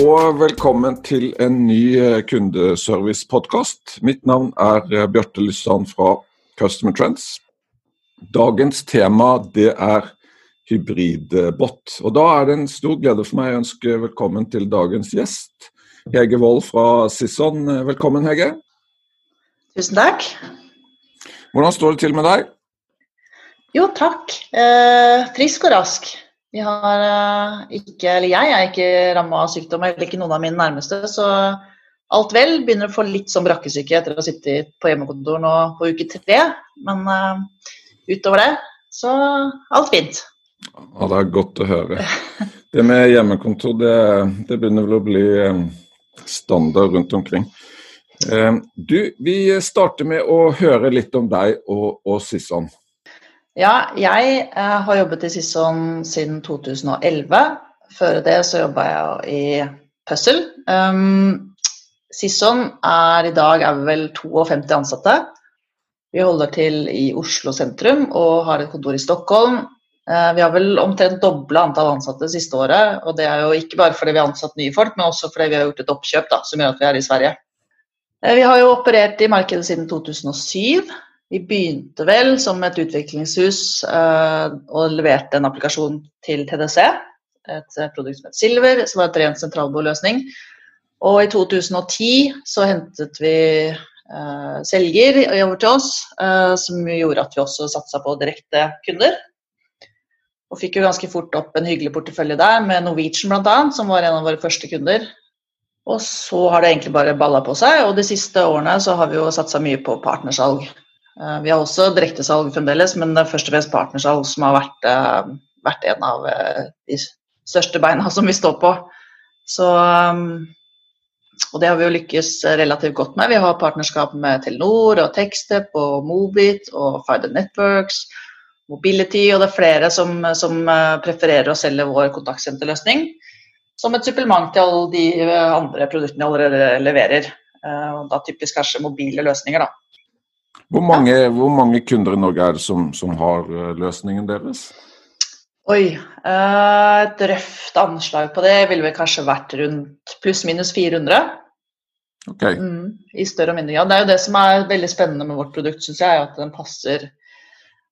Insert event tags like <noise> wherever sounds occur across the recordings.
og velkommen til en ny eh, kundeservice-podkast. Mitt navn er eh, Bjarte Lysand fra Customer Trends. Dagens tema det er hybridbot. Og Da er det en stor glede for meg å ønske velkommen til dagens gjest. Hege Wold fra Sisson. Velkommen, Hege. Tusen takk. Hvordan står det til med deg? Jo, takk. Eh, frisk og rask. Vi har eh, ikke, eller jeg er ikke ramma av sykdom, eller ikke noen av mine nærmeste. Så alt vel. Begynner å få litt sånn brakkesyke etter å ha sittet på hjemmekontor nå på uke tre. Men uh, utover det, så alt fint. Ja, Det er godt å høre. Det med hjemmekontor, det, det begynner vel å bli eh, standard rundt omkring. Du, vi starter med å høre litt om deg og, og Sisson. Ja, jeg eh, har jobbet i Sisson siden 2011. Før det så jobba jeg i Puzzle. Um, Sisson er i dag er vel 52 ansatte. Vi holder til i Oslo sentrum og har et kontor i Stockholm. Uh, vi har vel omtrent dobla antall ansatte det siste året. og Det er jo ikke bare fordi vi har ansatt nye folk, men også fordi vi har gjort et oppkjøp da, som gjør at vi er i Sverige. Uh, vi har jo operert i markedet siden 2007. Vi begynte vel som et utviklingshus uh, og leverte en applikasjon til TDC. Et produkt som het Silver, som var et rent sentralbordløsning. Og i 2010 så hentet vi uh, selger over til oss, som gjorde at vi også satsa på direkte kunder. Og fikk jo ganske fort opp en hyggelig portefølje der, med Norwegian bl.a., som var en av våre første kunder. Og så har det egentlig bare balla på seg, og de siste årene så har vi jo satsa mye på partnersalg. Eh, vi har også direktesalg fremdeles, men det er først og fremst partnersalg som har vært, eh, vært, en av eh, de største beina som vi står på. Så, og det har vi jo lykkes relativt godt med. Vi har partnerskap med Telenor og Tekstep og Mobit og Fider Networks, Mobility, og det er flere som, som prefererer å selge vår kontaktsenterløsning som et supplement til alle de andre produktene vi allerede leverer. Da typisk kanskje mobile løsninger, da. Hvor mange, hvor mange, kunder i Norge er det som, som har eh, løsningen deres? Oi, eh, et røft anslag på det ville vel kanskje vært rundt pluss-minus 400. Okay. Mm, I større og mindre grad. Det er jo det som er veldig spennende med vårt produkt, syns jeg, at den passer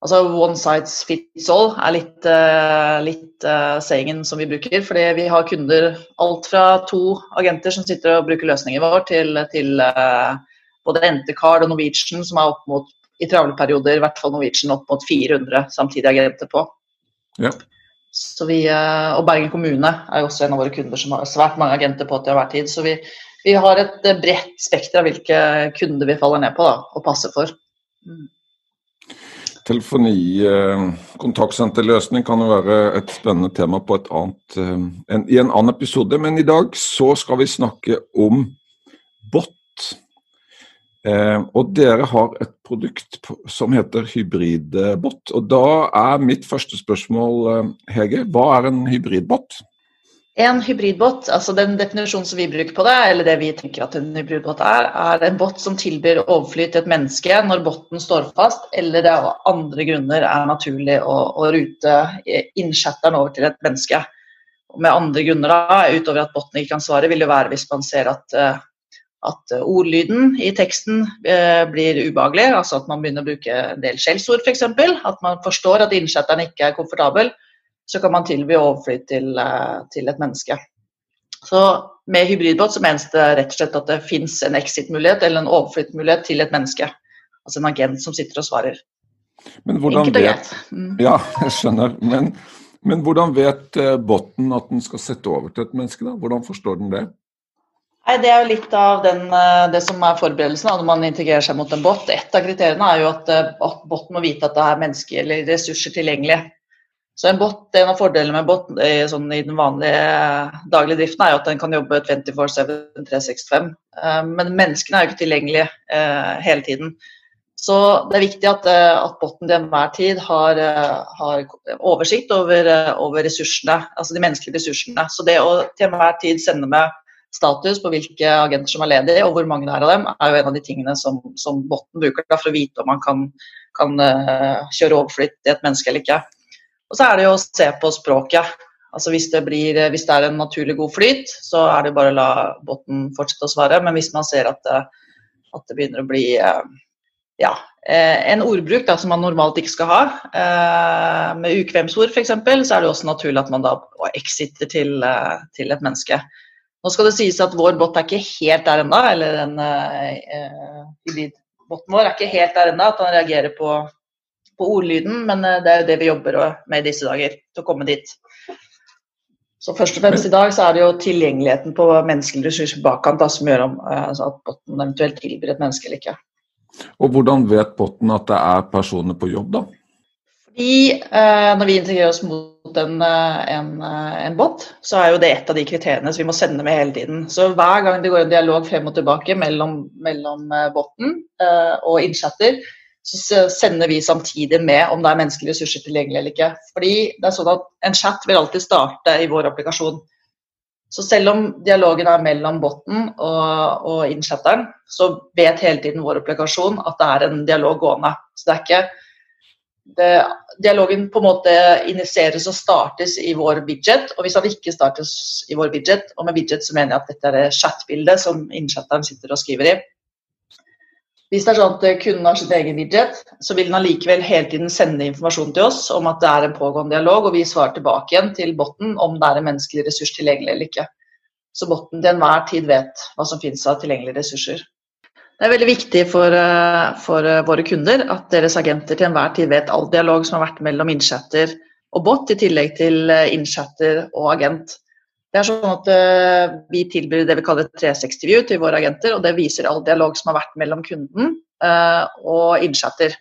Altså one size fits all er litt, uh, litt uh, sayingen som vi bruker. Fordi vi har kunder alt fra to agenter som sitter og bruker løsningen vår, til, til uh, både Entercard og Norwegian, som er opp mot i travle perioder, i hvert fall Norwegian, opp mot 400 samtidige agenter på. Ja. Så vi, eh, og Bergen kommune er jo også en av våre kunder som har svært mange agenter på til hver tid. Så vi, vi har et eh, bredt spekter av hvilke kunder vi faller ned på da, og passer for. Mm. Telefoni, eh, kontaktsenterløsning kan jo være et spennende tema på et annet, en, i en annen episode. Men i dag så skal vi snakke om bot. Eh, og dere har et produkt som heter hybridbot. Og da er mitt første spørsmål, eh, Hege, hva er en hybridbot? En hybridbot, altså den definisjonen som vi bruker på det, eller det vi tenker at en hybridbot er, er en bot som tilbyr overflyt til et menneske når botten står fast, eller det av andre grunner er naturlig å, å rute innchatteren over til et menneske. Med andre grunner da, utover at botten ikke kan svare, vil det være hvis man ser at uh, at eh, ordlyden i teksten eh, blir ubehagelig, altså at man begynner å bruke en del skjellsord f.eks. At man forstår at innsetteren ikke er komfortabel, så kan man tilby overflyt til, eh, til, et menneske. Så med hybridbåt så menes det rett og slett at det fins en exit-mulighet eller en overflyttmulighet til et menneske. Altså en agent som sitter og svarer. Men hvordan vet, mm. Ja, <laughs> jeg skjønner. Men, men hvordan vet botten at den skal sette over til et menneske? da? Hvordan forstår den det? Nei, Det er jo litt av den, eh, det som er forberedelsen når man integrerer seg mot en bot. Et av kriteriene er jo at, eh, at boten må vite at det er mennesker eller ressurser tilgjengelig. Så en bot, En av fordelene med båt i, sånn, i den vanlige eh, daglige driften er jo at den kan jobbe 24-7 365. Men menneskene er jo ikke tilgjengelige hele tiden. Så det er viktig at, at botten til enhver tid har, har oversikt over, over, ressursene, altså de menneskelige ressursene. Så det å til enhver tid sende med status på hvilke agenter som er ledige, og hvor mange det er av dem, er jo en av de tingene som, som botten bruker for å vite om man kan, kan uh, kjøre overflytt i et menneske eller ikke. Og så er det jo å se på språket. Altså hvis det, blir, hvis det er en naturlig god flyt, så er det bare å la botten fortsette å svare. Men hvis man ser at det, at det begynner å bli uh, ja, en ordbruk da, som man normalt ikke skal ha, med ukvemsord f.eks., så er det også naturlig at man da exiter til, til et menneske. Nå skal det sies at vår bot er ikke helt der ennå, eller den uh, hybridboten vår er ikke helt der ennå, at han reagerer på, på ordlyden, men uh, det er jo det vi jobber med i disse dager, til å komme dit. Så først og fremst i dag så er det jo tilgjengeligheten på menneskelige ressurser bakkant som gjør om altså at botten eventuelt tilbyr et menneske eller ikke. Og Hvordan vet botten at det er personer på jobb, da? Fordi eh, Når vi integrerer oss mot en, eh, en, eh, en, bot, så er jo det et av de kriteriene som vi må sende med hele tiden. Så hver gang det går en dialog frem og tilbake mellom, mellom eh, boten og innchatter, så sender vi samtidig med om det er menneskelige ressurser tilgjengelig eller ikke. Fordi det er sånn at En chat vil alltid starte i vår applikasjon. Så selv om dialogen er mellom boten og, og innchatteren, så vet hele tiden vår applikasjon at det er en dialog gående. Så det er ikke det, dialogen på en måte initieres og startes i vår widget. Og hvis den ikke startes i vår widget, og med widget så mener jeg at dette er chatbildet som innchatteren sitter og skriver i. Hvis det er sånn at kunden har sitt egen widget, så vil den allikevel hele tiden sende informasjon til oss om at det er en pågående dialog, og vi svarer tilbake igjen til botten om det er en menneskelig ressurs tilgjengelig eller ikke. Så botten til enhver tid vet hva som finnes av tilgjengelige ressurser. Det er veldig viktig for, eh, for, eh, våre kunder at deres agenter til enhver tid vet all dialog som har vært mellom innchatter og bot, i tillegg til eh, innchatter og agent. Det er sånn at Vi tilbyr det vi kaller 360 view til våre agenter, og det viser all dialog som har vært mellom kunden og innchatter.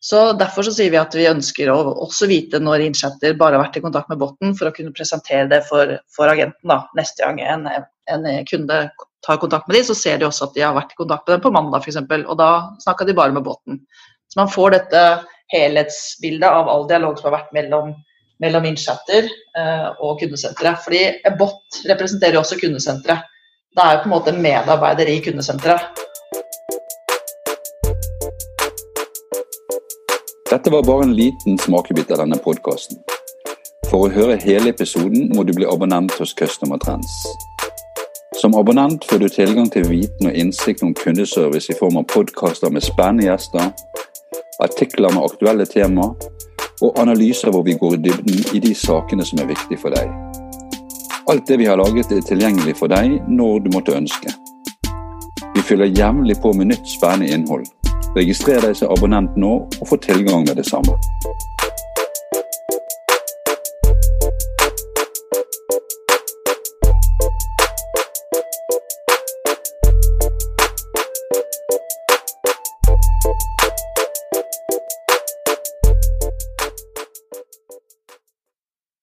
Så Derfor så sier vi at vi ønsker å også vite når innchatter bare har vært i kontakt med boten, for å kunne presentere det for, for agenten da, neste gang en, en kunde tar kontakt med dem, så ser de også at de har vært i kontakt med dem på mandag f.eks. Og da snakka de bare med båten. Så man får dette helhetsbildet av all dialog som har vært mellom, mellom innchatter eh, og kundesenteret. Fordi en bot representerer jo også kundesenteret. Det er jo på en måte medarbeider i kundesenteret. Dette var bare en liten smakebit av denne podkasten. For å høre hele episoden må du bli abonnent hos Customer Trends. Som abonnent får du tilgang til viten og innsikt om kundeservice i form av podkaster med spennende gjester, artikler med aktuelle temaer og analyser hvor vi går i dybden i de sakene som er viktige for deg. Alt det vi har laget er tilgjengelig for deg når du måtte ønske. Vi fyller jevnlig på med nytt spennende innhold. Registrer deg som abonnent nå og få tilgang med det samme.